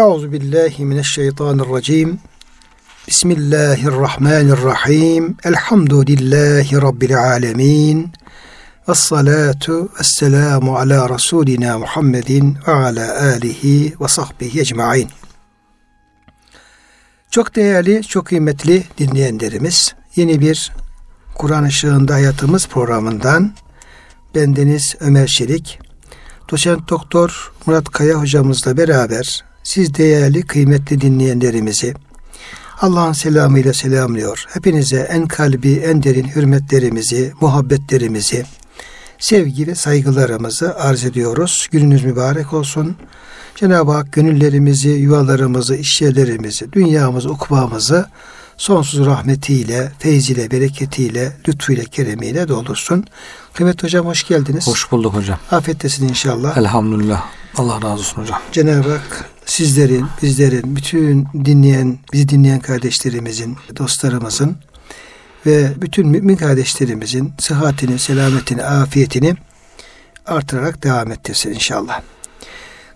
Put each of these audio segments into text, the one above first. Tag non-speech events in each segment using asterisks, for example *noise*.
Euzu billahi mineşşeytanirracim. Bismillahirrahmanirrahim. Elhamdülillahi rabbil alamin. Ves salatu vesselamu ala rasulina Muhammedin ve ala alihi ve sahbihi ecmaîn. Çok değerli, çok kıymetli dinleyenlerimiz, yeni bir Kur'an Işığında Hayatımız programından bendeniz Ömer Çelik, doçent doktor Murat Kaya hocamızla beraber siz değerli kıymetli dinleyenlerimizi Allah'ın selamıyla selamlıyor. Hepinize en kalbi, en derin hürmetlerimizi, muhabbetlerimizi, sevgi ve saygılarımızı arz ediyoruz. Gününüz mübarek olsun. Cenab-ı Hak gönüllerimizi, yuvalarımızı, işyerlerimizi, dünyamızı, ukbamızı sonsuz rahmetiyle, feyziyle, bereketiyle, lütfuyla, keremiyle doldursun. Kıymet hocam hoş geldiniz. Hoş bulduk hocam. Afiyettesin inşallah. Elhamdülillah. Allah razı olsun hocam. Cenab-ı Hak sizlerin, bizlerin, bütün dinleyen, bizi dinleyen kardeşlerimizin, dostlarımızın ve bütün mümin kardeşlerimizin sıhhatini, selametini, afiyetini artırarak devam ettirsin inşallah.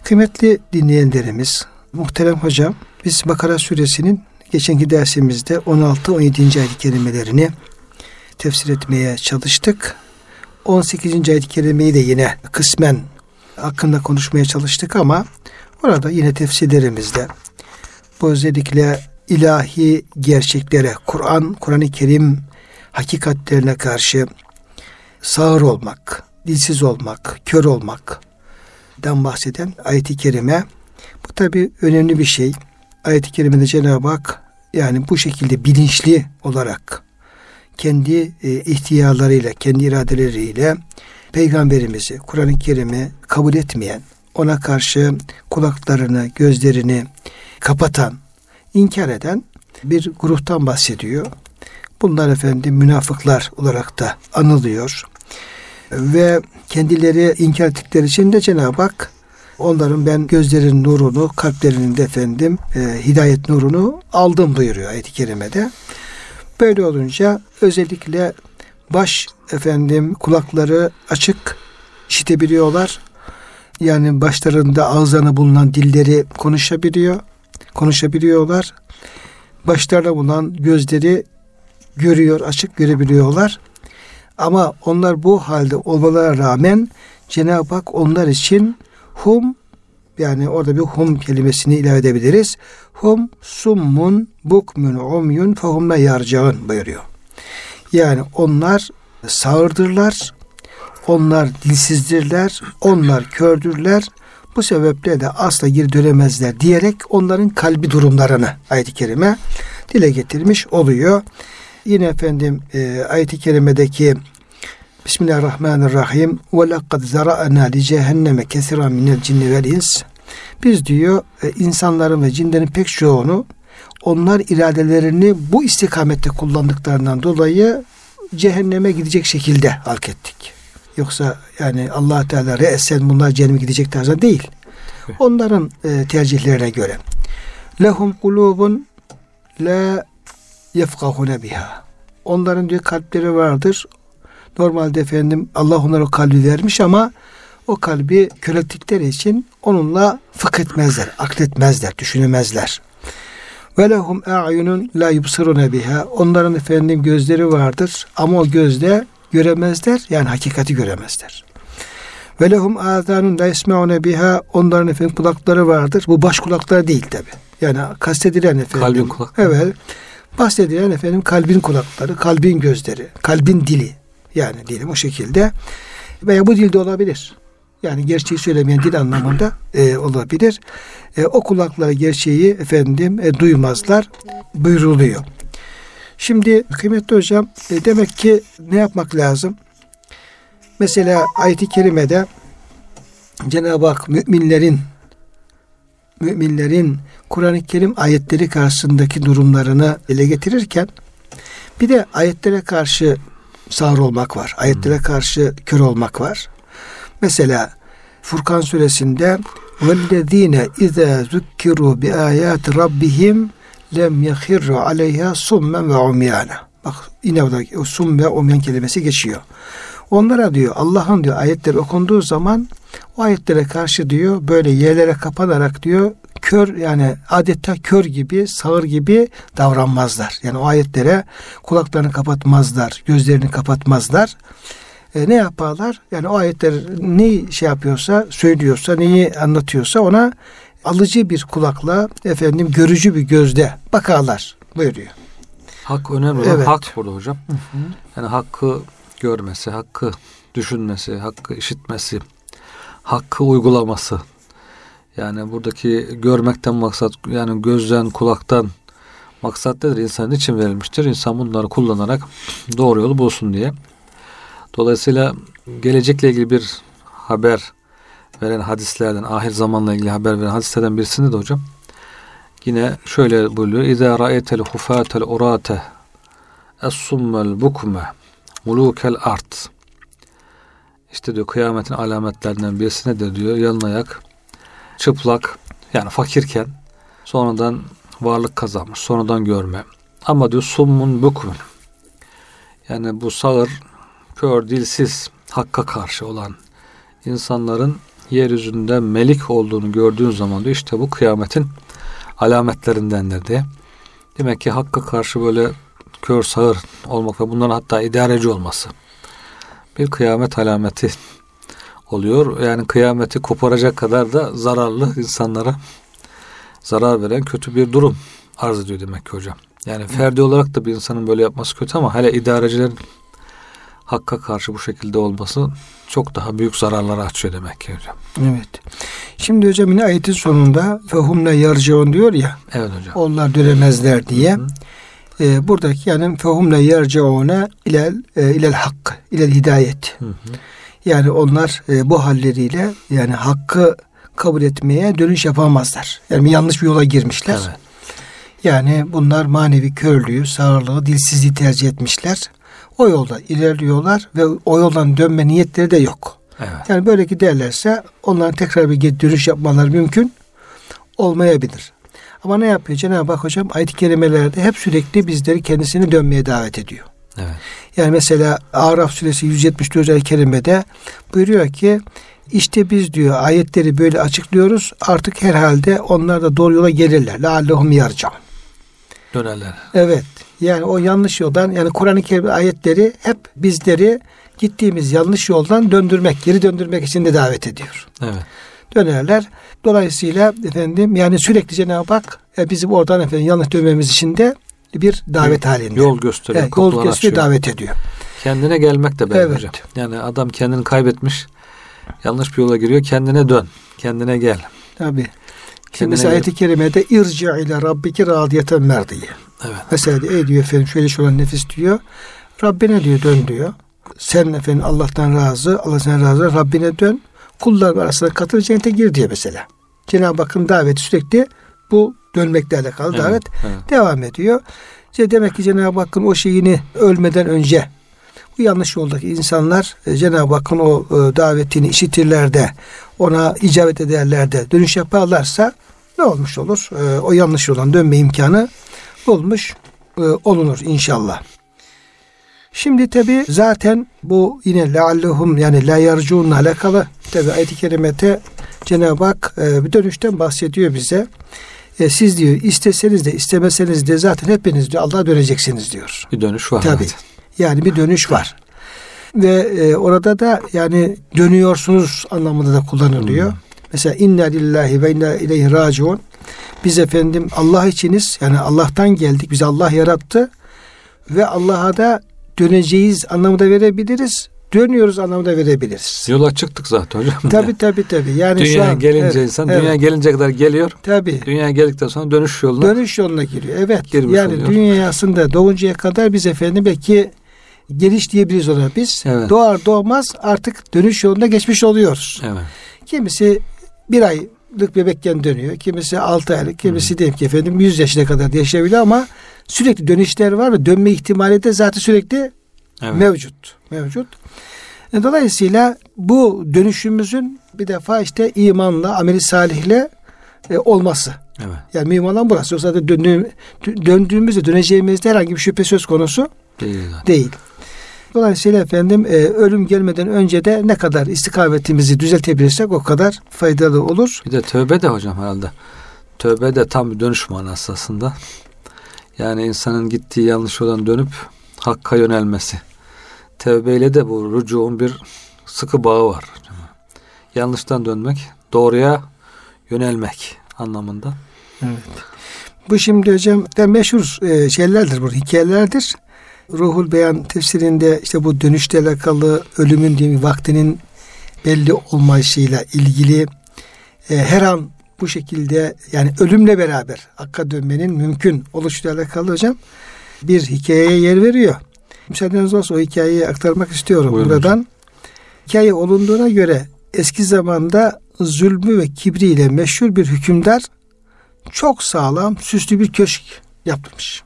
Kıymetli dinleyenlerimiz, muhterem hocam, biz Bakara suresinin geçenki dersimizde 16-17. ayet kelimelerini tefsir etmeye çalıştık. 18. ayet kelimeyi de yine kısmen hakkında konuşmaya çalıştık ama orada yine tefsirlerimizde bu özellikle ilahi gerçeklere, Kur'an, Kur'an-ı Kerim hakikatlerine karşı sağır olmak, dilsiz olmak, kör olmak den bahseden ayet-i kerime bu tabi önemli bir şey. Ayet-i kerimede Cenab-ı Hak yani bu şekilde bilinçli olarak kendi e, ihtiyarlarıyla, kendi iradeleriyle peygamberimizi, Kur'an-ı Kerim'i kabul etmeyen, ona karşı kulaklarını, gözlerini kapatan, inkar eden bir gruptan bahsediyor. Bunlar efendim münafıklar olarak da anılıyor. Ve kendileri inkar ettikleri için de Cenab-ı Hak onların ben gözlerin nurunu, kalplerinin de efendim e, hidayet nurunu aldım buyuruyor ayet-i kerimede. Böyle olunca özellikle baş efendim kulakları açık işitebiliyorlar. Yani başlarında ağızlarına bulunan dilleri konuşabiliyor. Konuşabiliyorlar. Başlarında bulunan gözleri görüyor, açık görebiliyorlar. Ama onlar bu halde olmalarına rağmen Cenab-ı Hak onlar için hum yani orada bir hum kelimesini ilave edebiliriz. Hum summun bukmun umyun fehumla yarcaın buyuruyor. Yani onlar sağırdırlar, onlar dilsizdirler, onlar kördürler. Bu sebeple de asla geri dönemezler diyerek onların kalbi durumlarını ayet-i kerime dile getirmiş oluyor. Yine efendim e, ayet-i kerimedeki Bismillahirrahmanirrahim. Ve laqad zara'na li cehenneme kesiran minel cinni vel ins. Biz diyor e, insanların ve cinlerin pek çoğunu onlar iradelerini bu istikamette kullandıklarından dolayı cehenneme gidecek şekilde halk ettik. Yoksa yani Allah Teala re'sen bunlar cehenneme gidecek tarzda değil. Onların e, tercihlerine göre. Lehum kulubun la yefkahune biha. Onların diyor kalpleri vardır. Normalde efendim Allah onlara o kalbi vermiş ama o kalbi kölettikleri için onunla fıkh akletmezler, düşünemezler. Ve lehum a'yunun la yubsirune biha. Onların efendim gözleri vardır ama o gözle göremezler. Yani hakikati göremezler. Ve lehum azanun la yesmeune biha. Onların efendim kulakları vardır. Bu baş kulakları değil tabi. Yani kastedilen efendim. Kalbin kulak. Evet. Bahsedilen efendim kalbin kulakları, kalbin gözleri, kalbin dili. Yani diyelim o şekilde. Veya bu dilde olabilir. Yani gerçeği söylemeyen dil anlamında e, olabilir. E, o kulakları gerçeği efendim e, duymazlar buyruluyor. Şimdi kıymetli hocam e, demek ki ne yapmak lazım? Mesela ayet-i kerimede Cenab-ı Hak müminlerin müminlerin Kur'an-ı Kerim ayetleri karşısındaki durumlarını ele getirirken bir de ayetlere karşı sağır olmak var. Ayetlere karşı kör olmak var. Mesela Furkan suresinde وَالَّذ۪ينَ اِذَا ذُكِّرُوا بِآيَاتِ رَبِّهِمْ lem yahirru aleyha summen ve umyana. Bak yine orada sum ve umyan kelimesi geçiyor. Onlara diyor Allah'ın diyor ayetleri okunduğu zaman o ayetlere karşı diyor böyle yerlere kapanarak diyor kör yani adeta kör gibi, sağır gibi davranmazlar. Yani o ayetlere kulaklarını kapatmazlar, gözlerini kapatmazlar. E, ne yaparlar? Yani o ayetler ne şey yapıyorsa, söylüyorsa, neyi anlatıyorsa ona alıcı bir kulakla, efendim görücü bir gözle bakarlar buyuruyor. Hak önemli olan Evet. hak burada hocam. Yani hakkı görmesi, hakkı düşünmesi, hakkı işitmesi, hakkı uygulaması. Yani buradaki görmekten maksat yani gözden, kulaktan maksat nedir? İnsan için verilmiştir. İnsan bunları kullanarak doğru yolu bulsun diye. Dolayısıyla gelecekle ilgili bir haber veren hadislerden, ahir zamanla ilgili haber veren hadislerden birisinde de hocam yine şöyle buyuruyor. İza ra'etel hufatel urate es-summel bukme mulukel art. İşte diyor kıyametin alametlerinden birisi nedir diyor. Yalın çıplak yani fakirken sonradan varlık kazanmış, sonradan görme. Ama diyor summun bukmun. Yani bu sağır, kör, dilsiz, hakka karşı olan insanların yeryüzünde melik olduğunu gördüğün zaman diyor işte bu kıyametin alametlerindendir diye. Demek ki hakka karşı böyle kör sağır olmak ve bunların hatta idareci olması bir kıyamet alameti oluyor. Yani kıyameti koparacak kadar da zararlı insanlara zarar veren kötü bir durum arz ediyor demek ki hocam. Yani ferdi olarak da bir insanın böyle yapması kötü ama hele idarecilerin hakka karşı bu şekilde olması çok daha büyük zararları açıyor demek ki hocam. Evet. Şimdi hocam yine ayetin sonunda fehumle yarciun diyor ya Evet hocam. onlar dönemezler diye. Hı. E, buradaki yani fehumle yarciune ilel e, ilel hak, ilel hidayet. Hı hı. Yani onlar e, bu halleriyle yani hakkı kabul etmeye dönüş yapamazlar. Yani yanlış bir yola girmişler. Evet. Yani bunlar manevi körlüğü, sağırlığı, dilsizliği tercih etmişler. O yolda ilerliyorlar ve o yoldan dönme niyetleri de yok. Evet. Yani böyle giderlerse onların tekrar bir geri dönüş yapmaları mümkün olmayabilir. Ama ne yapıyor Cenab-ı Hak hocam ayet-i kerimelerde hep sürekli bizleri kendisine dönmeye davet ediyor. Evet. Yani mesela Araf suresi 174 ayet-i kerimede buyuruyor ki işte biz diyor ayetleri böyle açıklıyoruz artık herhalde onlar da doğru yola gelirler. Leallehum yarcan. Dönerler. Evet. Yani o yanlış yoldan yani Kur'an-ı Kerim ayetleri hep bizleri gittiğimiz yanlış yoldan döndürmek, geri döndürmek için de davet ediyor. Evet. Dönerler. Dolayısıyla efendim yani sürekli Cenab-ı Hak e, bizim oradan efendim yanlış dönmemiz için de bir davet halinde. Yol gösteriyor. Evet, yol gösteriyor, davet ediyor. Kendine gelmek de böyle Evet. hocam. Yani adam kendini kaybetmiş. Yanlış bir yola giriyor. Kendine dön. Kendine gel. Tabii. Kendine mesela ayet-i kerimede irci ile rabbiki radiyeten merdiye. Evet. Mesela diyor, ey diyor efendim şöyle şöyle nefis diyor. Rabbine diyor dön diyor. Sen efendim Allah'tan razı, Allah sen razı, Rabbine dön. Kullar arasında katıl cennete gir diyor mesela. Cenab-ı Hakk'ın daveti sürekli bu dönmekle alakalı davet Evet. devam ediyor. İşte demek ki Cenab-ı Hakk'ın o şeyini ölmeden önce bu yanlış yoldaki insanlar e, Cenab-ı Hakk'ın o e, davetini işitirler de ona icabet ederler de dönüş yaparlarsa ne olmuş olur? E, o yanlış yoldan dönme imkanı olmuş e, olunur inşallah. Şimdi tabi zaten bu yine leallehum yani la yarcunla alakalı tabi ayet-i kerimete Cenab-ı Hak e, bir dönüşten bahsediyor bize. E, siz diyor isteseniz de istemeseniz de zaten hepiniz diyor Allah'a döneceksiniz diyor. Bir dönüş var. Evet. Yani bir dönüş var. Ve e, orada da yani dönüyorsunuz anlamında da kullanılıyor. Hmm. Mesela inna lillahi ve inna ileyhi raciun. Biz efendim Allah içiniz yani Allah'tan geldik. Bizi Allah yarattı. Ve Allah'a da döneceğiz anlamında verebiliriz. Dönüyoruz anlamında verebiliriz. Yola çıktık zaten hocam. Tabi tabi tabi. Yani şu dünya an gelince evet, insan evet, dünya gelince kadar geliyor. tabi. Dünya geldikten sonra dönüş yoluna Dönüş yoluna giriyor. Evet. Yani oluyor. dünya aslında doğuncaya kadar biz efendim belki geliş diyebiliriz ona biz. Evet. Doğar doğmaz artık dönüş yoluna geçmiş oluyoruz. Evet. Kimisi bir aylık bebekken dönüyor. Kimisi altı aylık. Kimisi diyelim ki efendim 100 yaşına kadar da yaşayabiliyor ama sürekli dönüşler var ve dönme ihtimali de zaten sürekli Evet. mevcut. Mevcut. E, Dolayısıyla bu dönüşümüzün bir defa işte imanla, ameli salihle e, olması. evet. Yani mühim olan burası. Yoksa da döndüğüm, döndüğümüzde döneceğimizde herhangi bir şüphe söz konusu Değil değil. Dolayısıyla efendim e, ölüm gelmeden önce de ne kadar istikametimizi düzeltebilirsek o kadar faydalı olur. Bir de tövbe de hocam herhalde. Tövbe de tam bir dönüş manası aslında. Yani insanın gittiği yanlış yoldan dönüp hakka yönelmesi. Tevbeyle de bu rücuğun bir sıkı bağı var. Yanlıştan dönmek, doğruya yönelmek anlamında. Evet. Bu şimdi hocam de meşhur e, şeylerdir bu hikayelerdir. Ruhul Beyan tefsirinde işte bu dönüşle alakalı ölümün diye vaktinin belli olmayışıyla ilgili e, her an bu şekilde yani ölümle beraber hakka dönmenin mümkün oluşuyla alakalı hocam bir hikayeye yer veriyor. Müsaadeniz olsa o hikayeyi aktarmak istiyorum Buyurun buradan. Hocam. Hikaye olunduğuna göre eski zamanda zulmü ve kibriyle meşhur bir hükümdar çok sağlam süslü bir köşk yaptırmış.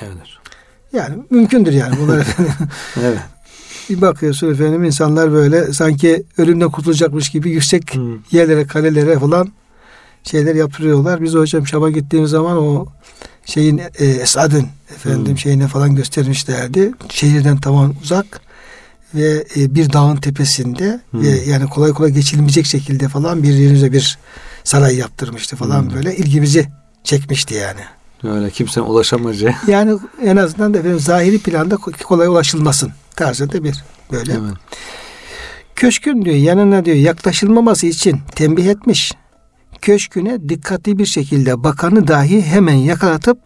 Evet. Yani mümkündür yani bunlar *laughs* efendim. evet. Bir bakıyorsun efendim insanlar böyle sanki ölümden kurtulacakmış gibi yüksek hmm. yerlere, kalelere falan şeyler yaptırıyorlar. Biz hocam Şam'a gittiğimiz zaman o şeyin e, Esad'ın efendim hmm. şeyine falan göstermişlerdi. Şehirden tamam uzak ve e, bir dağın tepesinde hmm. ve yani kolay kolay geçilmeyecek şekilde falan bir yerimize bir saray yaptırmıştı falan hmm. böyle ilgimizi çekmişti yani. Öyle kimsenin ulaşamayacağı. *laughs* Yani en azından da efendim zahiri planda kolay ulaşılmasın tarzında bir böyle. Evet. Köşkün diyor yanına diyor yaklaşılmaması için tembih etmiş. Köşküne dikkatli bir şekilde bakanı dahi hemen yakalatıp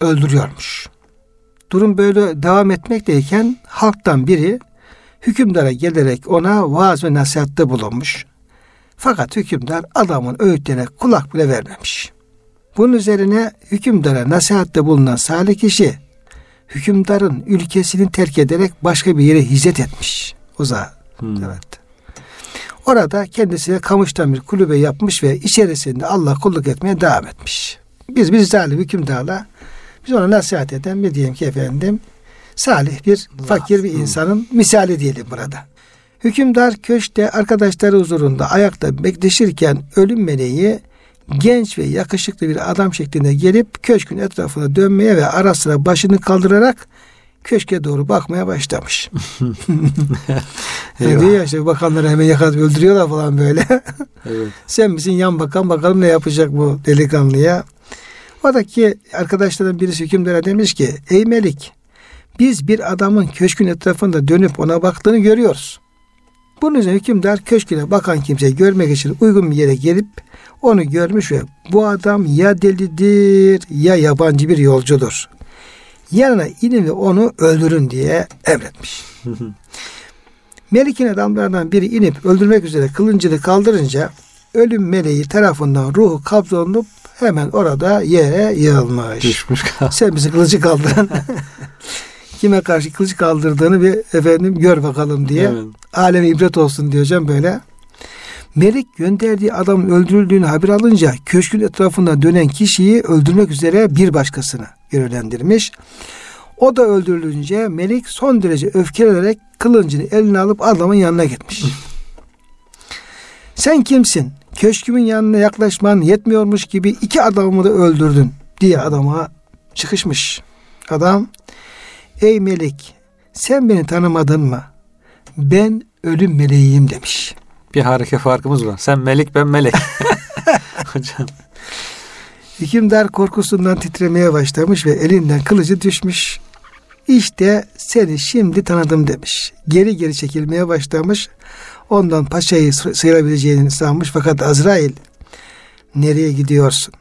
öldürüyormuş. Durum böyle devam etmekteyken halktan biri hükümdara gelerek ona vaaz ve nasihatte bulunmuş. Fakat hükümdar adamın öğütlerine kulak bile vermemiş. Bunun üzerine hükümdara nasihatte bulunan salih kişi hükümdarın ülkesini terk ederek başka bir yere hicret etmiş. Uzağa. Hmm. Evet. Orada kendisine kamıştan bir kulübe yapmış ve içerisinde Allah kulluk etmeye devam etmiş. Biz bir zalim hükümdarla biz ona nasihat eden bir diyelim ki efendim salih bir fakir bir insanın misali diyelim burada. Hükümdar köşte arkadaşları huzurunda ayakta bekleşirken ölüm meleği genç ve yakışıklı bir adam şeklinde gelip köşkün etrafına dönmeye ve ara sıra başını kaldırarak köşke doğru bakmaya başlamış. *laughs* yani diyor ya işte bakanları hemen yakalayıp öldürüyorlar falan böyle. *laughs* evet. Sen misin yan bakan bakalım ne yapacak bu delikanlıya. Oradaki arkadaşlardan birisi hükümdara demiş ki ey Melik biz bir adamın köşkün etrafında dönüp ona baktığını görüyoruz. Bunun üzerine hükümdar köşküne bakan kimseyi görmek için uygun bir yere gelip onu görmüş ve bu adam ya delidir ya yabancı bir yolcudur. Yanına inin ve onu öldürün diye emretmiş. *laughs* Melik'in adamlarından biri inip öldürmek üzere kılıncını kaldırınca ölüm meleği tarafından ruhu kabzolunup hemen orada yere yığılmış. Düşmüş. Sen bizi kılıcı kaldıran *laughs* kime karşı kılıç kaldırdığını bir efendim gör bakalım diye. Evet. Aleme ibret olsun diyeceğim böyle. Melik gönderdiği adamın öldürüldüğünü haber alınca köşkün etrafında dönen kişiyi öldürmek üzere bir başkasını görevlendirmiş. O da öldürülünce Melik son derece öfkelenerek kılıncını eline alıp adamın yanına gitmiş. Sen kimsin? Köşkümün yanına yaklaşman yetmiyormuş gibi iki adamımı da öldürdün diye adama çıkışmış. Adam ey melek sen beni tanımadın mı? Ben ölüm meleğiyim demiş. Bir hareket farkımız var. Sen melek ben melek. *laughs* Hocam. Hükümdar korkusundan titremeye başlamış ve elinden kılıcı düşmüş. İşte seni şimdi tanıdım demiş. Geri geri çekilmeye başlamış. Ondan paçayı sıyırabileceğini sanmış. Fakat Azrail nereye gidiyorsun?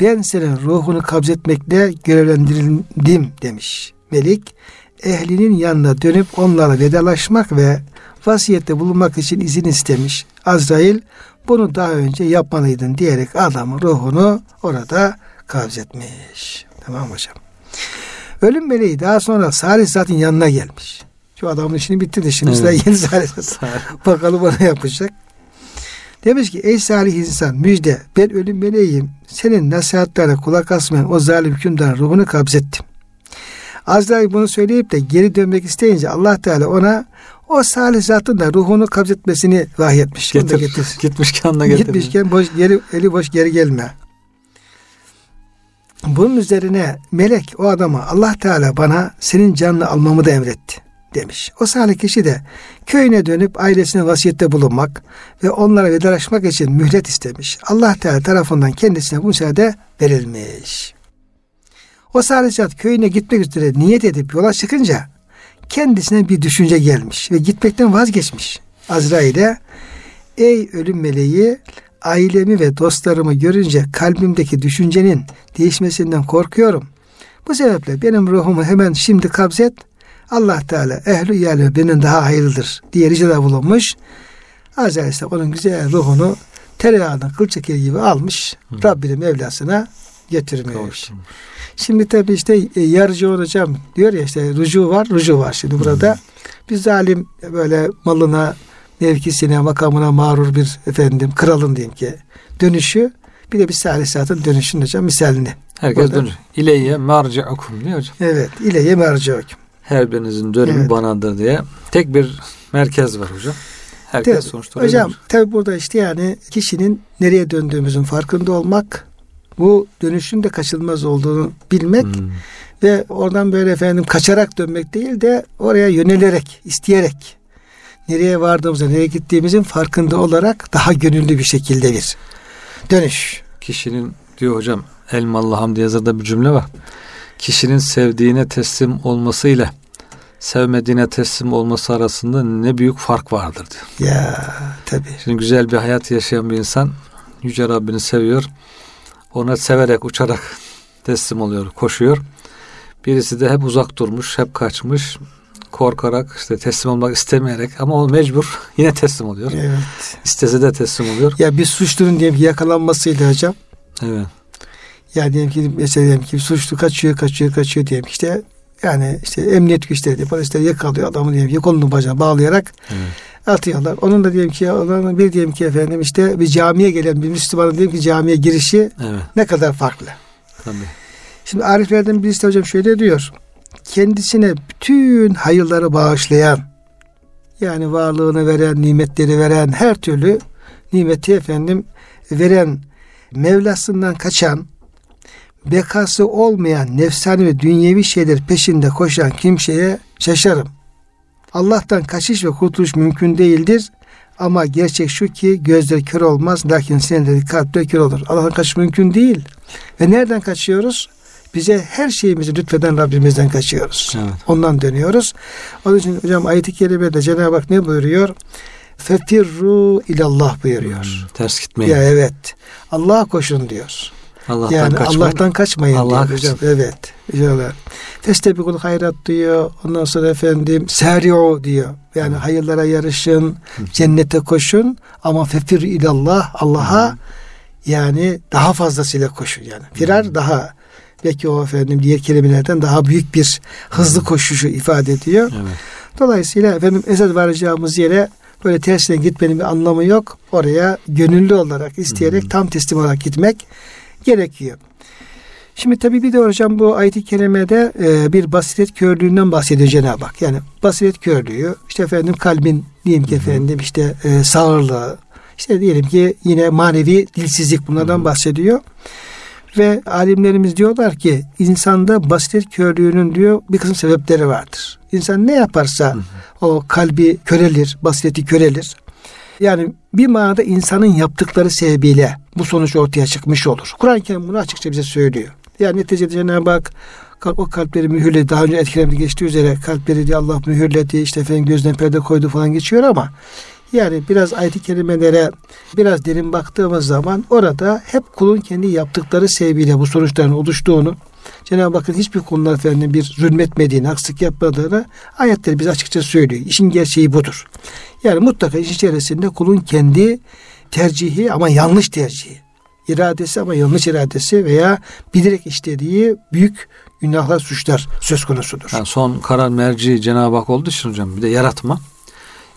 Ben senin ruhunu kabzetmekle görevlendirildim demiş. Melik ehlinin yanına dönüp onlara vedalaşmak ve vasiyette bulunmak için izin istemiş. Azrail bunu daha önce yapmalıydın diyerek adamın ruhunu orada kabzetmiş. Tamam hocam. Ölüm meleği daha sonra Salih Zat'ın yanına gelmiş. Şu adamın işini bitti de şimdi evet. yeni Salih Zat. Bakalım bana yapacak. Demiş ki ey salih insan müjde ben ölüm meleğiyim. Senin nasihatlerine kulak asmayan o zalim hükümdarın ruhunu kabzettim. Azrail bunu söyleyip de geri dönmek isteyince Allah Teala ona o salih zatın da ruhunu kabzetmesini vahyetmiş. Getir, getir. *laughs* Gitmişken de getir. Gitmişken boş, geri, eli boş geri gelme. Bunun üzerine melek o adama Allah Teala bana senin canını almamı da emretti. demiş. O salih kişi de köyüne dönüp ailesine vasiyette bulunmak ve onlara vedalaşmak için mühlet istemiş. Allah Teala tarafından kendisine bu müsaade verilmiş. O salih zat köyüne gitmek üzere niyet edip yola çıkınca kendisine bir düşünce gelmiş ve gitmekten vazgeçmiş. Azrail'e ey ölüm meleği ailemi ve dostlarımı görünce kalbimdeki düşüncenin değişmesinden korkuyorum. Bu sebeple benim ruhumu hemen şimdi kabzet. Allah Teala ehli iyali benim daha hayırlıdır diye ricada bulunmuş. Azrail ise onun güzel ruhunu tereyağının kıl çekir gibi almış. Hı. Rabbinin Mevlasına getirmiş. Kavuşturmuş. Şimdi tabi işte e, yarıcı olacağım diyor ya işte rucu var, rucu var. Şimdi burada Hı. bir zalim böyle malına, mevkisine, makamına mağrur bir efendim kralın diyeyim ki dönüşü bir de bir salisatın dönüşünün hocam misalini. Herkes dönüş. İleyye marci'ukum diyor hocam. Evet. İleyye marci'ukum. Her birinizin dönümü evet. banadır diye. Tek bir merkez var hocam. Herkes tabii, sonuçta Hocam tabi burada işte yani kişinin nereye döndüğümüzün farkında olmak, bu dönüşün de kaçınılmaz olduğunu bilmek hmm. ve oradan böyle efendim kaçarak dönmek değil de oraya yönelerek, isteyerek nereye vardığımızda, nereye gittiğimizin farkında olarak daha gönüllü bir şekilde bir dönüş. Kişinin diyor hocam Elmalı Hamdi yazarda bir cümle var. Kişinin sevdiğine teslim olmasıyla sevmediğine teslim olması arasında ne büyük fark vardır diyor. Ya tabii. Şimdi güzel bir hayat yaşayan bir insan Yüce Rabbini seviyor. Ona severek, uçarak teslim oluyor, koşuyor. Birisi de hep uzak durmuş, hep kaçmış, korkarak, işte teslim olmak istemeyerek ama o mecbur *laughs* yine teslim oluyor. Evet. İstese de teslim oluyor. Ya bir suçlunun diyelim ki yakalanmasıyla hocam. Evet. Ya diyelim ki mesela diyelim ki suçlu kaçıyor, kaçıyor, kaçıyor diyelim işte yani işte emniyet güçleri, polisler yakalıyor adamı diyelim ki kolunu bacağına bağlayarak evet. Atıyorlar. Onun da diyelim ki onun bir diyelim ki efendim işte bir camiye gelen bir Müslümanın diyelim ki camiye girişi evet. ne kadar farklı. Tabii. Şimdi Ariflerden birisi de hocam şöyle diyor. Kendisine bütün hayırları bağışlayan yani varlığını veren, nimetleri veren, her türlü nimeti efendim veren Mevlasından kaçan bekası olmayan nefsani ve dünyevi şeyler peşinde koşan kimseye şaşarım. Allah'tan kaçış ve kurtuluş mümkün değildir. Ama gerçek şu ki gözler kör olmaz lakin sinirleri kalpler kör olur. Allah'tan kaçış mümkün değil. Ve nereden kaçıyoruz? Bize her şeyimizi lütfeden Rabbimizden kaçıyoruz. Evet. Ondan dönüyoruz. Onun için hocam ayet-i kerimede Cenab-ı Hak ne buyuruyor? Fefirru ilallah buyuruyor. Hmm, ters gitmeyin. Ya evet. Allah'a koşun diyor. Allah'tan yani kaçmayın. Allah'tan kaçmayın Allah diyor hocam. Evet. İnşallah. Festebikul hayrat diyor. Ondan sonra efendim seri'u diyor. Yani hayırlara yarışın, cennete koşun ama fefir ilallah Allah'a yani daha fazlasıyla koşun yani. Firar daha belki o efendim diğer kelimelerden daha büyük bir hızlı koşuşu ifade ediyor. Evet. Dolayısıyla efendim esas varacağımız yere böyle tersine gitmenin bir anlamı yok. Oraya gönüllü olarak, isteyerek tam teslim olarak gitmek gerekiyor. Şimdi tabii bir de hocam bu ayet-i kerimede e, bir basiret körlüğünden bahsediyor Cenab-ı Hak. Yani basiret körlüğü işte efendim kalbin diyelim ki efendim işte e, sağırlığı işte diyelim ki yine manevi dilsizlik bunlardan bahsediyor. Ve alimlerimiz diyorlar ki insanda basiret körlüğünün diyor bir kısım sebepleri vardır. İnsan ne yaparsa o kalbi körelir, basireti körelir. Yani bir manada insanın yaptıkları sebebiyle bu sonuç ortaya çıkmış olur. Kur'an-ı Kerim bunu açıkça bize söylüyor. Yani neticede Cenab-ı Hak o kalpleri mühürledi. Daha önce etkilemde geçtiği üzere kalpleri diye Allah mühürledi. işte efendim gözden perde koydu falan geçiyor ama yani biraz ayet-i biraz derin baktığımız zaman orada hep kulun kendi yaptıkları sebebiyle bu sonuçların oluştuğunu Cenab-ı Hakk'ın hiçbir konuda efendim bir zulmetmediğini, haksızlık yapmadığını ayetler bize açıkça söylüyor. İşin gerçeği budur. Yani mutlaka iş içerisinde kulun kendi tercihi ama yanlış tercihi, iradesi ama yanlış iradesi veya bilerek işlediği büyük günahlar, suçlar söz konusudur. Yani son karar merci Cenab-ı Hak olduğu için hocam bir de yaratma.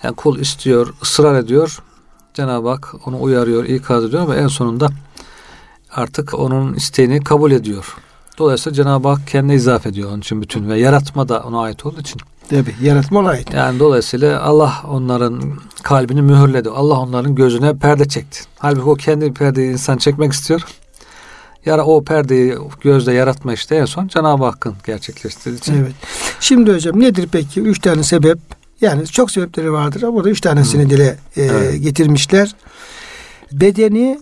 Yani kul istiyor, ısrar ediyor. Cenab-ı Hak onu uyarıyor, ikaz ediyor ve en sonunda artık onun isteğini kabul ediyor. Dolayısıyla Cenab-ı Hak kendine izafe ediyor onun için bütün ve yaratma da ona ait olduğu için. Tabi yaratma ona ait. Yani dolayısıyla Allah onların kalbini mühürledi. Allah onların gözüne perde çekti. Halbuki o kendi perdeyi insan çekmek istiyor. Yara o perdeyi gözde yaratma işte en son Cenab-ı Hakk'ın gerçekleştirdiği için. Evet. Şimdi hocam nedir peki? Üç tane sebep. Yani çok sebepleri vardır ama burada üç tanesini Hı. dile e, evet. getirmişler. Bedeni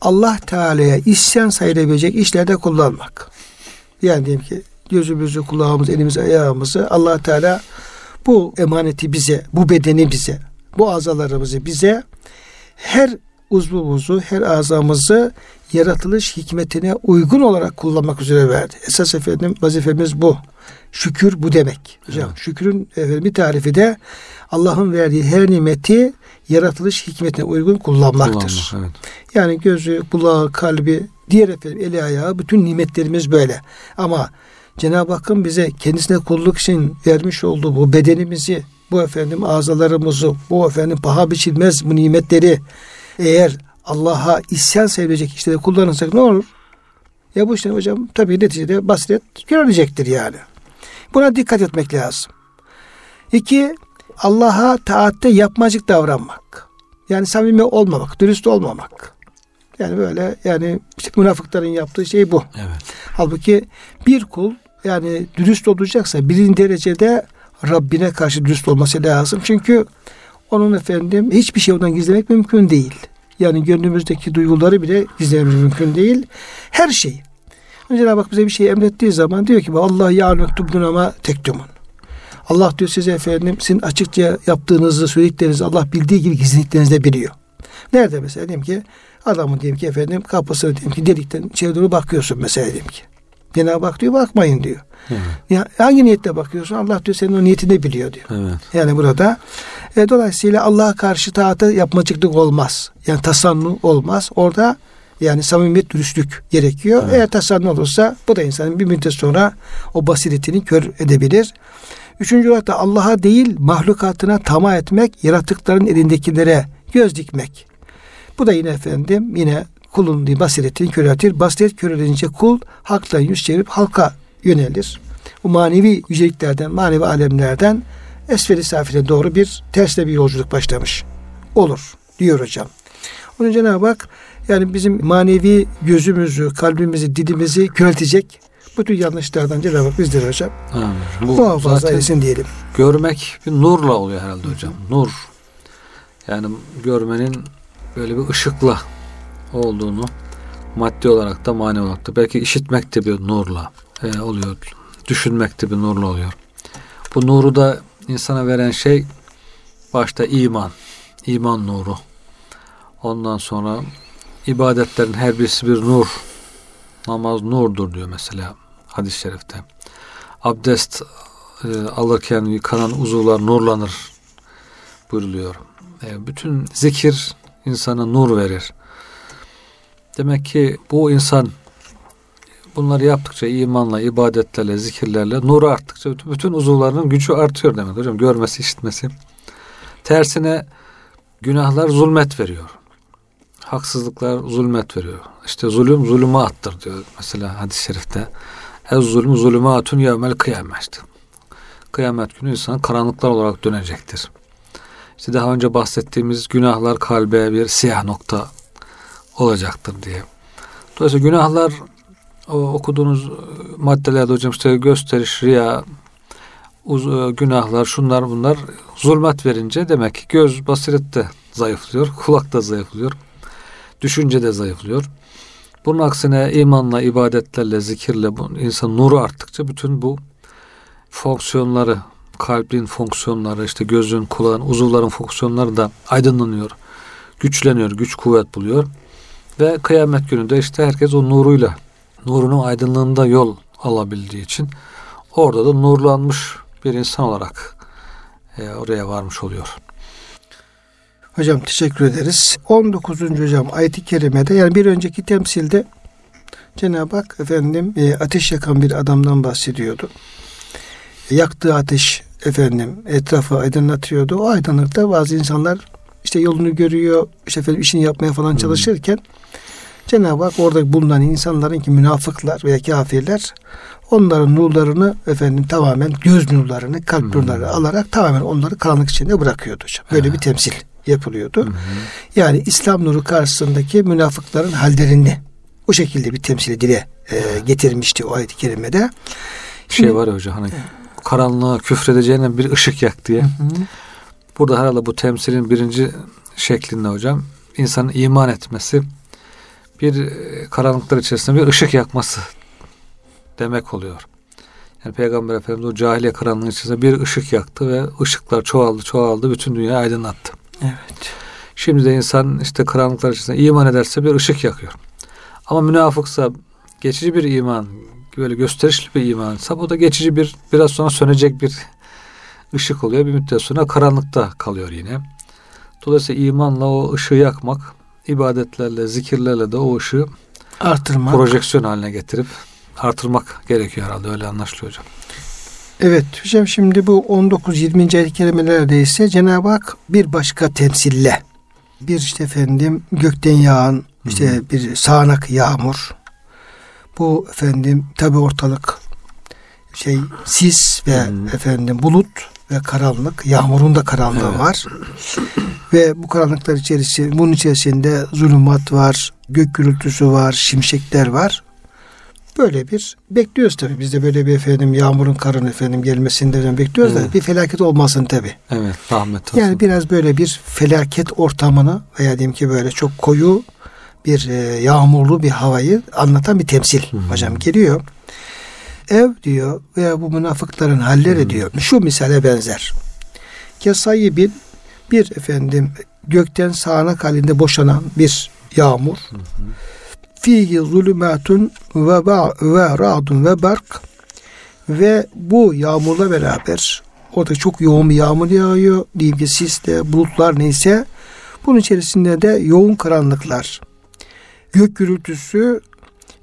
Allah Teala'ya isyan sayılabilecek işlerde kullanmak. Yani diyelim ki gözümüzü, kulağımızı, elimizi, ayağımızı Allah Teala bu emaneti bize, bu bedeni bize, bu azalarımızı bize her uzvumuzu, her azamızı yaratılış hikmetine uygun olarak kullanmak üzere verdi. Esas efendim vazifemiz bu. Şükür bu demek. Hocam evet. şükrün efendim, bir tarifi de Allah'ın verdiği her nimeti yaratılış hikmetine uygun kullanmaktır. Kullanmak, evet. Yani gözü, kulağı, kalbi, diğer efendim eli ayağı bütün nimetlerimiz böyle. Ama Cenab-ı Hakk'ın bize kendisine kulluk için vermiş olduğu bu bedenimizi, bu efendim azalarımızı, bu efendim paha biçilmez bu nimetleri eğer Allah'a isyan sevilecek işlerde kullanırsak ne olur? Ya bu işte hocam tabii neticede basiret görülecektir yani. Buna dikkat etmek lazım. İki, Allah'a taatte yapmacık davranmak. Yani samimi olmamak, dürüst olmamak. Yani böyle yani işte münafıkların yaptığı şey bu. Evet. Halbuki bir kul yani dürüst olacaksa birinci derecede Rabbine karşı dürüst olması lazım. Çünkü onun efendim hiçbir şey ondan gizlemek mümkün değil. Yani gönlümüzdeki duyguları bile gizlemek mümkün değil. Her şey. Cenab-ı Hak bize bir şey emrettiği zaman diyor ki Allah ya tubdun ama tektumun. Allah diyor size efendim sizin açıkça yaptığınızı söylediklerinizi Allah bildiği gibi gizlediklerinizi de biliyor. Nerede mesela diyelim ki adamın diyelim ki efendim kapısını diyelim ki delikten içeri doğru bakıyorsun mesela diyelim ki. Cenab-ı Hak diyor bakmayın diyor. Evet. Ya, hangi niyetle bakıyorsun? Allah diyor senin o niyetini biliyor diyor. Evet. Yani burada e, dolayısıyla Allah'a karşı taata yapmacıklık olmaz. Yani tasannu olmaz. Orada yani samimiyet, dürüstlük gerekiyor. Evet. Eğer tasannu olursa bu da insanın bir müddet sonra o basiretini kör edebilir. Üçüncü olarak da Allah'a değil mahlukatına tamah etmek, yaratıkların elindekilere göz dikmek. Bu da yine efendim yine kulun diye basiretini köreltir. Basiret körelince kul haktan yüz çevirip halka yönelir. Bu manevi yüceliklerden, manevi alemlerden esferi safile doğru bir tersle bir yolculuk başlamış olur diyor hocam. Onun Cenab-ı Hak yani bizim manevi gözümüzü, kalbimizi, dilimizi köreltecek bütün yanlışlardan Cenab-ı Hak bizdir hocam. Amin. Bu Muhafaza etsin diyelim. Görmek bir nurla oluyor herhalde hocam. Nur. Yani görmenin böyle bir ışıkla olduğunu maddi olarak da mani olarak da belki işitmek de bir nurla e, oluyor. Düşünmek de bir nurla oluyor. Bu nuru da insana veren şey başta iman. iman nuru. Ondan sonra ibadetlerin her birisi bir nur. Namaz nurdur diyor mesela hadis-i şerifte. Abdest e, alırken yıkanan uzuvlar nurlanır buyuruluyor. E, bütün zikir insana nur verir. Demek ki bu insan bunları yaptıkça imanla, ibadetlerle, zikirlerle nuru arttıkça bütün, uzuvlarının gücü artıyor demek hocam. Görmesi, işitmesi. Tersine günahlar zulmet veriyor. Haksızlıklar zulmet veriyor. İşte zulüm zulüme attır diyor mesela hadis-i şerifte. Ez zulüm zulümatun yevmel kıyamet. Kıyamet günü insan karanlıklar olarak dönecektir. İşte daha önce bahsettiğimiz günahlar kalbe bir siyah nokta olacaktır diye. Dolayısıyla günahlar o okuduğunuz maddelerde hocam işte gösteriş, riya, uz, e, günahlar, şunlar bunlar zulmet verince demek ki göz basiret de zayıflıyor, kulak da zayıflıyor, düşünce de zayıflıyor. Bunun aksine imanla, ibadetlerle, zikirle insan nuru arttıkça bütün bu fonksiyonları, kalbin fonksiyonları, işte gözün, kulağın, uzuvların fonksiyonları da aydınlanıyor, güçleniyor, güç kuvvet buluyor. Ve kıyamet gününde işte herkes o nuruyla, nurunun aydınlığında yol alabildiği için orada da nurlanmış bir insan olarak e, oraya varmış oluyor. Hocam teşekkür ederiz. 19. hocam ayet-i kerimede yani bir önceki temsilde Cenab-ı Hak efendim e, ateş yakan bir adamdan bahsediyordu. Yaktığı ateş efendim etrafı aydınlatıyordu. O aydınlıkta bazı insanlar işte yolunu görüyor, işte efendim işini yapmaya falan hmm. çalışırken Cenab-ı Hak orada bulunan insanların ki münafıklar veya kafirler onların nurlarını efendim tamamen göz nurlarını, kalp hmm. nurlarını alarak tamamen onları karanlık içinde bırakıyordu hocam. Böyle bir temsil yapılıyordu. Hmm. Yani İslam nuru karşısındaki münafıkların hallerini o şekilde bir temsili dile e, getirmişti o ayet-i kerimede. Bir şey var ya hocam hani karanlığa küfredeceğine bir ışık yak diye. Hı hı. Burada herhalde bu temsilin birinci şeklinde hocam insanın iman etmesi bir e, karanlıklar içerisinde bir ışık yakması demek oluyor. Yani Peygamber Efendimiz o cahiliye karanlığı içerisinde bir ışık yaktı ve ışıklar çoğaldı çoğaldı bütün dünyayı aydınlattı. Evet. Şimdi de insan işte karanlıklar içerisinde iman ederse bir ışık yakıyor. Ama münafıksa geçici bir iman, böyle gösterişli bir imansa bu da geçici bir biraz sonra sönecek bir ışık oluyor. Bir müddet sonra karanlıkta kalıyor yine. Dolayısıyla imanla o ışığı yakmak, ibadetlerle, zikirlerle de o ışığı artırmak, projeksiyon haline getirip artırmak gerekiyor herhalde öyle anlaşılıyor hocam. Evet hocam şimdi bu 19-20. ayet kelimelerde ise Cenab-ı Hak bir başka temsille bir işte efendim gökten yağan işte bir sağanak yağmur bu efendim tabi ortalık şey sis ve Hı-hı. efendim bulut ve karanlık yağmurun da karanlığı evet. var ve bu karanlıklar içerisinde bunun içerisinde zulümat var gök gürültüsü var şimşekler var Böyle bir bekliyoruz tabii. Biz de böyle bir efendim yağmurun karın efendim gelmesinden bekliyoruz evet. da bir felaket olmasın tabii. Evet rahmet olsun. Yani biraz böyle bir felaket ortamını veya diyeyim ki böyle çok koyu bir e, yağmurlu bir havayı anlatan bir temsil hı hocam geliyor. Ev diyor veya bu münafıkların halleri hı diyor. Şu misale benzer. Kesayı bir bir efendim gökten sağanak halinde boşanan bir yağmur. Hı hı fihi zulümatun ve, ba, ve ra'dun ve bark ve bu yağmurla beraber orada çok yoğun bir yağmur yağıyor. Diyeyim ki sisle, bulutlar neyse bunun içerisinde de yoğun karanlıklar, gök gürültüsü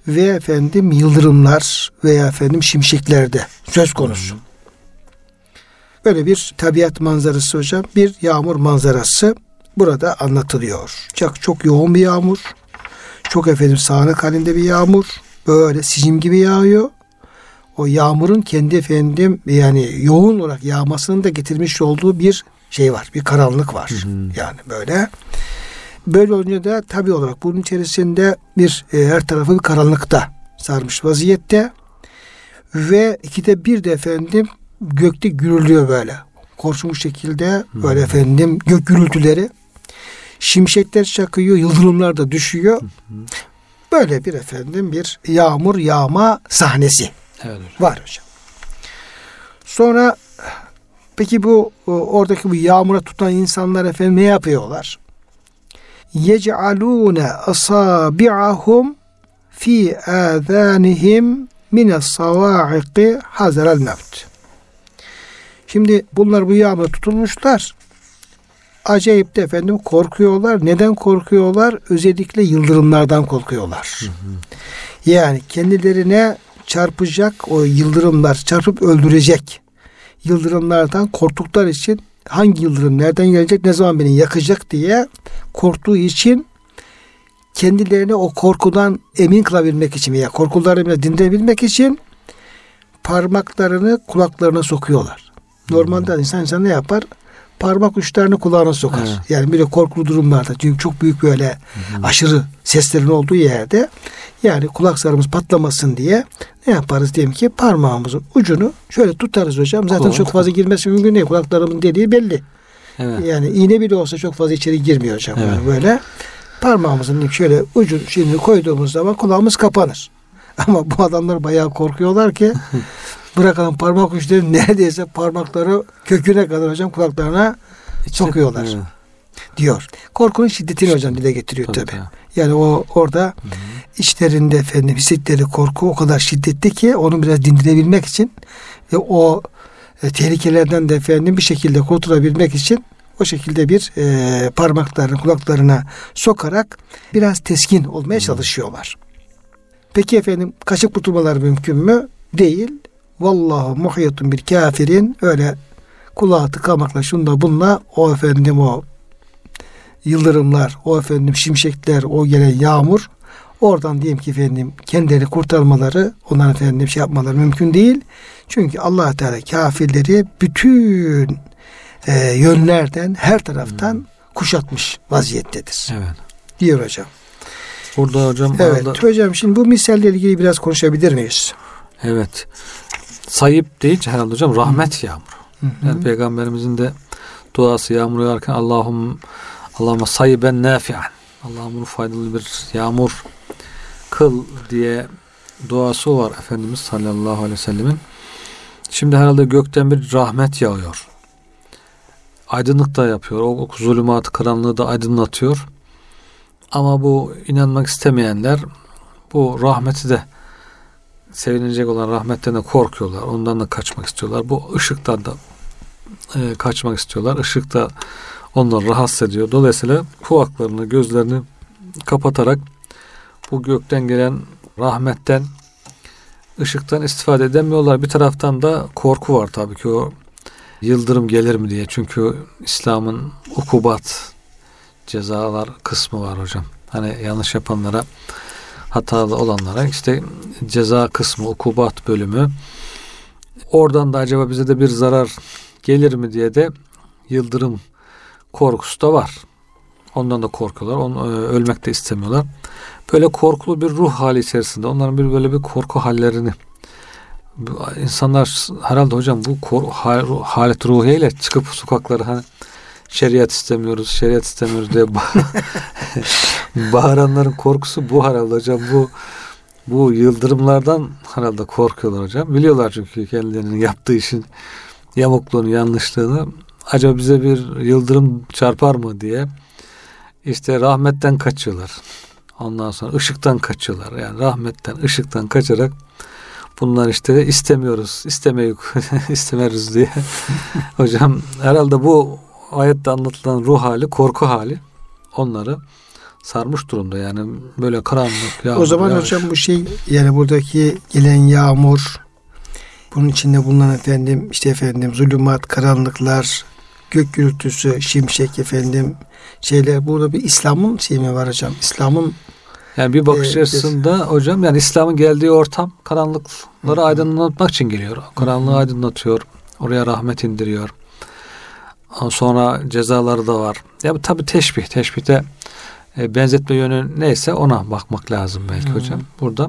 ve efendim yıldırımlar veya efendim şimşeklerde söz konusu. Böyle bir tabiat manzarası hocam, bir yağmur manzarası burada anlatılıyor. Çok çok yoğun bir yağmur çok efendim sağanak halinde bir yağmur. Böyle sicim gibi yağıyor. O yağmurun kendi efendim yani yoğun olarak yağmasının da getirmiş olduğu bir şey var. Bir karanlık var. Hı hı. Yani böyle. Böyle olunca da tabi olarak bunun içerisinde bir e, her tarafı bir karanlıkta sarmış vaziyette. Ve ikide bir de efendim gökte gürülüyor böyle. Korkmuş şekilde böyle efendim gök gürültüleri Şimşekler çakıyor, yıldırımlar da düşüyor. Böyle bir efendim bir yağmur yağma sahnesi evet hocam. var hocam. Sonra peki bu oradaki bu yağmura tutan insanlar efendim ne yapıyorlar? Yec'alûne asâbi'ahum fi âzânihim mines savâ'iqi hazerel mevt. Şimdi bunlar bu yağmura tutulmuşlar acayip de efendim korkuyorlar. Neden korkuyorlar? Özellikle yıldırımlardan korkuyorlar. Hı hı. Yani kendilerine çarpacak o yıldırımlar, çarpıp öldürecek yıldırımlardan korktukları için hangi yıldırım nereden gelecek, ne zaman beni yakacak diye korktuğu için kendilerini o korkudan emin kılabilmek için veya korkularını dindirebilmek için parmaklarını kulaklarına sokuyorlar. Normalde insan insan ne yapar? Parmak uçlarını kulağına sokar. Evet. Yani böyle korkulu durumlarda çünkü çok büyük böyle Hı-hı. aşırı seslerin olduğu yerde yani kulak zarımız patlamasın diye ne yaparız diyelim ki parmağımızın ucunu şöyle tutarız hocam. Zaten Kulak. çok fazla girmesi mümkün değil. Kulaklarımın dediği belli. Evet. Yani iğne bile olsa çok fazla içeri girmiyor hocam. Evet. Yani böyle parmağımızın şöyle ucunu şimdi koyduğumuz zaman kulağımız kapanır. *laughs* Ama bu adamlar bayağı korkuyorlar ki *laughs* bırakalım parmak uçları *laughs* neredeyse parmakları köküne kadar hocam kulaklarına sokuyorlar. Evet. Diyor. Korkunun şiddetini işte, hocam dile getiriyor tabi. Tabii. Yani o orada Hı-hı. içlerinde efendim hissettikleri korku o kadar şiddetli ki onu biraz dindirebilmek için ve o e, tehlikelerden de efendim bir şekilde kurtulabilmek için o şekilde bir e, parmaklarını kulaklarına sokarak biraz teskin olmaya Hı-hı. çalışıyorlar. Peki efendim kaçıp kurtulmalar mümkün mü? Değil. Vallahu muhyatun bir kafirin öyle kulağı tıkamakla şunda bununla o efendim o yıldırımlar, o efendim şimşekler, o gelen yağmur oradan diyelim ki efendim kendileri kurtarmaları, onların efendim şey yapmaları mümkün değil. Çünkü Allah Teala kafirleri bütün e, yönlerden, her taraftan hmm. kuşatmış vaziyettedir. Evet. Diyor hocam. Burada hocam Evet arada... hocam şimdi bu misalle ilgili biraz konuşabilir miyiz? Evet. Sayıp deyince herhalde hocam rahmet yağmuru. Hı hı. Yani peygamberimizin de duası yağmur yağarken Allahum Allahümme sayıben nafi'an. Allah'ım bunu faydalı bir yağmur kıl diye duası var Efendimiz sallallahu aleyhi ve sellemin. Şimdi herhalde gökten bir rahmet yağıyor. Aydınlık da yapıyor. O zulümatı, karanlığı da aydınlatıyor. Ama bu inanmak istemeyenler bu rahmeti de sevinilecek olan rahmetten de korkuyorlar. Ondan da kaçmak istiyorlar. Bu ışıktan da e, kaçmak istiyorlar. Işık da onları rahatsız ediyor. Dolayısıyla kulaklarını, gözlerini kapatarak bu gökten gelen rahmetten ışıktan istifade edemiyorlar. Bir taraftan da korku var tabii ki o yıldırım gelir mi diye. Çünkü İslam'ın ukubat cezalar kısmı var hocam. Hani yanlış yapanlara hatalı olanlara işte ceza kısmı, ukubat bölümü. Oradan da acaba bize de bir zarar gelir mi diye de yıldırım korkusu da var. Ondan da korkuyorlar. Onu, e, ölmek de istemiyorlar. Böyle korkulu bir ruh hali içerisinde. Onların bir böyle bir korku hallerini insanlar herhalde hocam bu kor, hal, halet ruhiyle çıkıp sokaklara hani şeriat istemiyoruz, şeriat istemiyoruz diye *laughs* bağıranların korkusu bu herhalde hocam. Bu bu yıldırımlardan herhalde korkuyorlar hocam. Biliyorlar çünkü kendilerinin yaptığı işin yamukluğunu, yanlışlığını. Acaba bize bir yıldırım çarpar mı diye işte rahmetten kaçıyorlar. Ondan sonra ışıktan kaçıyorlar. Yani rahmetten, ışıktan kaçarak bunlar işte istemiyoruz, istemeyiz, *laughs* istemeriz diye. *laughs* Hocam herhalde bu ayette anlatılan ruh hali, korku hali onları sarmış durumda. Yani böyle karanlık, yağmur, O zaman yağış. hocam bu şey yani buradaki gelen yağmur bunun içinde bulunan efendim işte efendim zulümat, karanlıklar, gök gürültüsü, şimşek efendim şeyler burada bir İslam'ın şey mi var hocam? İslam'ın yani bir bakış e, açısında e, hocam yani İslam'ın geldiği ortam karanlıkları hı. aydınlatmak için geliyor. Karanlığı hı. aydınlatıyor. Oraya rahmet indiriyor. Sonra cezaları da var. Ya tabi teşbih. Teşbihte e, benzetme yönü neyse ona bakmak lazım belki hı. hocam. Burada.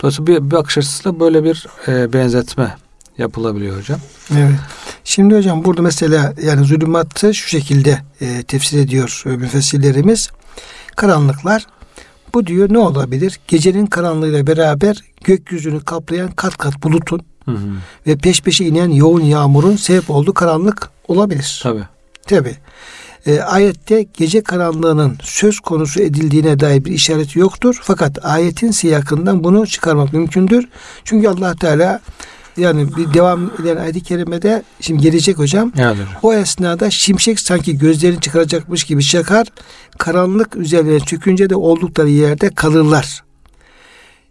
Dolayısıyla bir, bir bakış açısıyla böyle bir e, benzetme yapılabiliyor hocam. Evet. Şimdi hocam burada mesela yani zulümatı şu şekilde e, tefsir ediyor e, müfessirlerimiz. Karanlıklar bu diyor ne olabilir? Gecenin karanlığıyla beraber gökyüzünü kaplayan kat kat bulutun hı hı. ve peş peşe inen yoğun yağmurun sebep olduğu karanlık olabilir. Tabi. Tabi. E, ayette gece karanlığının söz konusu edildiğine dair bir işareti yoktur. Fakat ayetin siyakından bunu çıkarmak mümkündür. Çünkü Allah Teala yani bir devam eden ayet-i kerimede şimdi gelecek hocam. Evet. O esnada şimşek sanki gözlerini çıkaracakmış gibi çakar. Karanlık üzerine çökünce de oldukları yerde kalırlar.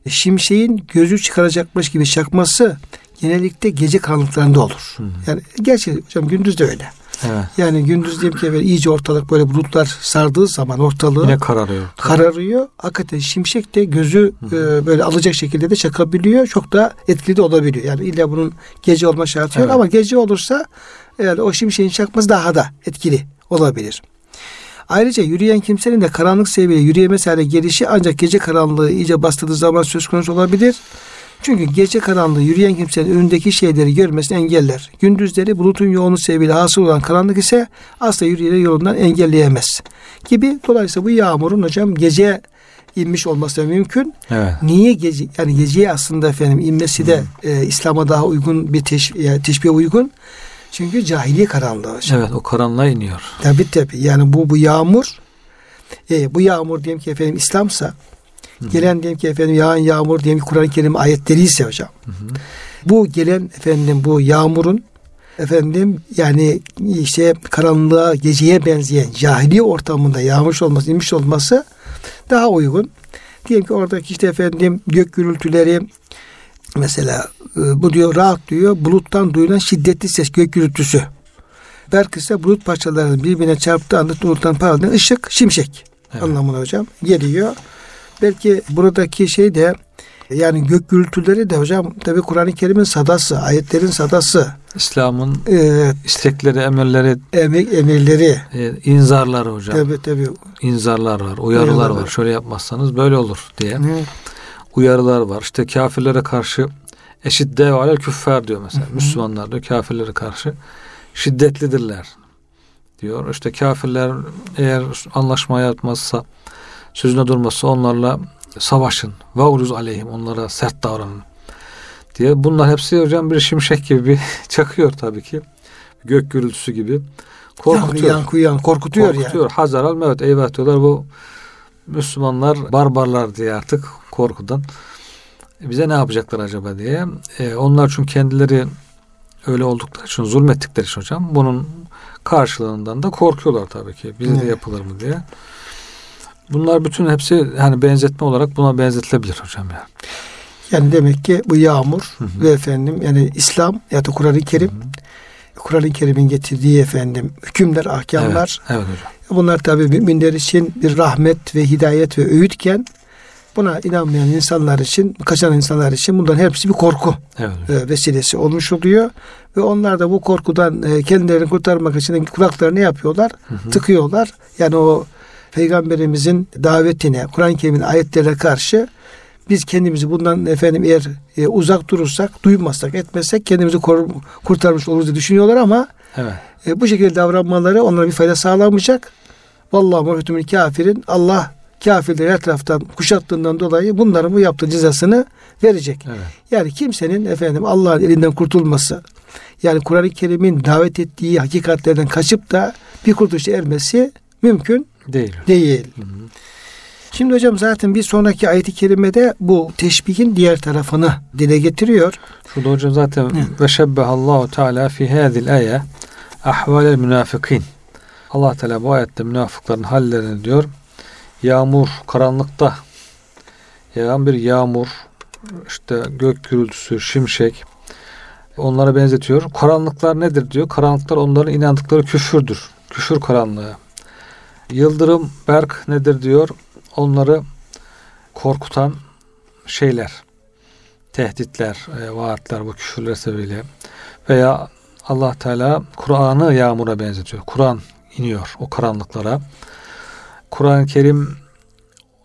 E, şimşeğin gözü çıkaracakmış gibi çakması genellikle gece karanlıklarında olur. Hı. Yani gerçi hocam gündüz de öyle. Evet. Yani gündüz diyelim ki iyice ortalık böyle bulutlar sardığı zaman ortalığı yine kararıyor. Kararıyor. Hakikaten şimşek de gözü e, böyle alacak şekilde de çakabiliyor. Çok da etkili de olabiliyor. Yani illa bunun gece olma şartı evet. yok ama gece olursa yani o şimşeğin çakması daha da etkili olabilir. Ayrıca yürüyen kimsenin de karanlık seviyeye yürüyemez hale gelişi ancak gece karanlığı iyice bastırdığı zaman söz konusu olabilir. Çünkü gece karanlığı yürüyen kimsenin önündeki şeyleri görmesini engeller. Gündüzleri bulutun yoğunluğu sebebiyle hasıl olan karanlık ise asla yürüyerek yolundan engelleyemez. Gibi. Dolayısıyla bu yağmurun hocam gece inmiş olması da mümkün. Evet. Niye gece yani geceye aslında efendim inmesi de hmm. e, İslam'a daha uygun bir teş, yani teşbih uygun. Çünkü cahiliye karanlığı hocam. Evet o karanlığa iniyor. Tabi tabi yani bu bu yağmur e, bu yağmur diyelim ki efendim İslam'sa Hı-hı. Gelen diyelim ki efendim yağan yağmur diyelim ki Kur'an-ı Kerim ayetleri ise hocam. Hı-hı. Bu gelen efendim bu yağmurun efendim yani işte karanlığa geceye benzeyen cahiliye ortamında yağmış olması, inmiş olması daha uygun. Diyelim ki oradaki işte efendim gök gürültüleri mesela e, bu diyor rahat diyor buluttan duyulan şiddetli ses gök gürültüsü. Berk ise bulut parçalarının birbirine çarptığı anda buluttan parlayan ışık şimşek evet. anlamına hocam geliyor. Belki buradaki şey de yani gök gürültüleri de hocam tabi Kur'an-ı Kerim'in sadası, ayetlerin sadası. İslam'ın evet. istekleri, emirleri, emek emirleri, e, inzarlar hocam. Tabi tabi. İnzarlar var, uyarılar Uyarılar var. Şöyle yapmazsanız böyle olur diye. Evet. Uyarılar var. İşte kafirlere karşı eşit dev alel küffar diyor mesela. Hı hı. Müslümanlar diyor kafirlere karşı şiddetlidirler diyor. İşte kafirler eğer anlaşma yapmazsa sözüne durmazsa onlarla savaşın. Vavruz aleyhim onlara sert davranın diye. Bunlar hepsi hocam bir şimşek gibi bir *laughs* çakıyor tabii ki. Gök gürültüsü gibi. Korkutuyor. Yankı yan korkutuyor, korkutuyor yani. Hazar al evet eyvah diyorlar bu Müslümanlar barbarlar diye artık korkudan bize ne yapacaklar acaba diye. Ee, onlar çünkü kendileri öyle oldukları için zulmettikleri için hocam bunun karşılığından da korkuyorlar tabii ki. Bize evet. de yapılır mı diye. Bunlar bütün hepsi hani benzetme olarak buna benzetilebilir hocam ya. Yani demek ki bu yağmur hı hı. ve efendim yani İslam ya da Kur'an-ı Kerim Kur'an-ı Kerim'in getirdiği efendim hükümler, ahkamlar. Evet, evet hocam. Bunlar tabi müminler için bir rahmet ve hidayet ve öğütken buna inanmayan insanlar için, kaçan insanlar için bunların hepsi bir korku evet. E, vesilesi olmuş oluyor. Ve onlar da bu korkudan e, kendilerini kurtarmak için kulaklarını yapıyorlar? Hı hı. Tıkıyorlar. Yani o Peygamberimizin davetine, Kur'an-ı Kerim'in ayetlerine karşı biz kendimizi bundan efendim eğer e, uzak durursak, duymazsak, etmezsek kendimizi kor, kurtarmış oluruz diye düşünüyorlar ama evet. e, bu şekilde davranmaları onlara bir fayda sağlamayacak. Vallahi muhtemelen kafirin Allah kafirleri her taraftan kuşattığından dolayı bunların bu yaptığı cezasını verecek. Evet. Yani kimsenin efendim Allah'ın elinden kurtulması yani Kur'an-ı Kerim'in davet ettiği hakikatlerden kaçıp da bir kurtuluşa ermesi mümkün değil. değil. Hı hı. Şimdi hocam zaten bir sonraki ayet-i kerimede bu teşbihin diğer tarafını dile getiriyor. Şurada hocam zaten ve şebbehallahu teala fi hadil aya ahvalel münafikin. Allah Teala bu ayette münafıkların hallerini diyor. Yağmur karanlıkta yağan bir yağmur işte gök gürültüsü, şimşek onlara benzetiyor. Karanlıklar nedir diyor. Karanlıklar onların inandıkları küfürdür. Küfür karanlığı. Yıldırım, berk nedir diyor onları korkutan şeyler, tehditler, e, vaatler bu küfürler sebebiyle veya Allah Teala Kur'an'ı yağmura benzetiyor. Kur'an iniyor o karanlıklara. Kur'an-ı Kerim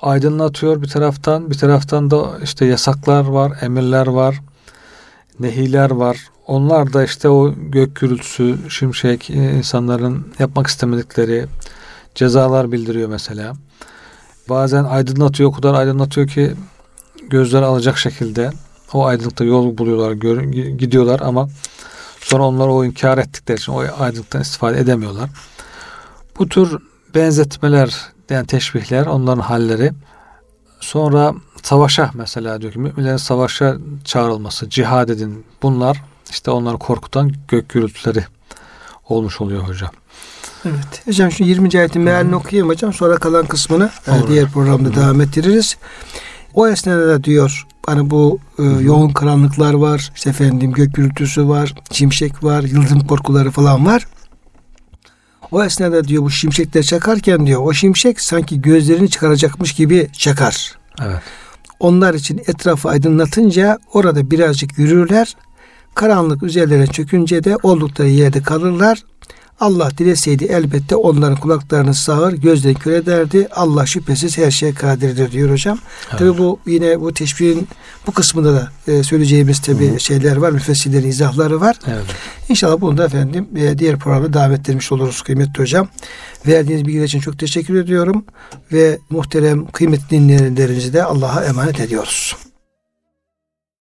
aydınlatıyor bir taraftan, bir taraftan da işte yasaklar var, emirler var, nehiler var. Onlar da işte o gök gürültüsü, şimşek, e, insanların yapmak istemedikleri cezalar bildiriyor mesela. Bazen aydınlatıyor, o kadar aydınlatıyor ki gözler alacak şekilde o aydınlıkta yol buluyorlar, gör, gidiyorlar ama sonra onlar o inkar ettikleri için o aydınlıktan istifade edemiyorlar. Bu tür benzetmeler, yani teşbihler, onların halleri. Sonra savaşa mesela diyor ki müminlerin savaşa çağrılması, cihad edin. Bunlar işte onları korkutan gök gürültüleri olmuş oluyor hocam. Evet. Hocam şu 20. ayetin mealini okuyayım hocam. Sonra kalan kısmını e, diğer programda Olur. devam ettiririz. O esnada diyor hani bu e, yoğun karanlıklar var. İşte efendim gök gürültüsü var. Şimşek var. Yıldırım korkuları falan var. O esnada diyor bu şimşekler çakarken diyor o şimşek sanki gözlerini çıkaracakmış gibi çakar. Evet. Onlar için etrafı aydınlatınca orada birazcık yürürler. Karanlık üzerlerine çökünce de oldukları yerde kalırlar. Allah dileseydi elbette onların kulaklarını sağır, gözlerini kör ederdi. Allah şüphesiz her şeye kadirdir diyor hocam. Evet. Tabi bu yine bu teşbihin bu kısmında da e, söyleyeceğimiz tabi şeyler var. Müfessirlerin izahları var. Evet. İnşallah bunu da efendim e, diğer programda davet etmiş oluruz kıymetli hocam. Verdiğiniz bilgiler için çok teşekkür ediyorum. Ve muhterem kıymetli dinleyenlerimizi de Allah'a emanet ediyoruz.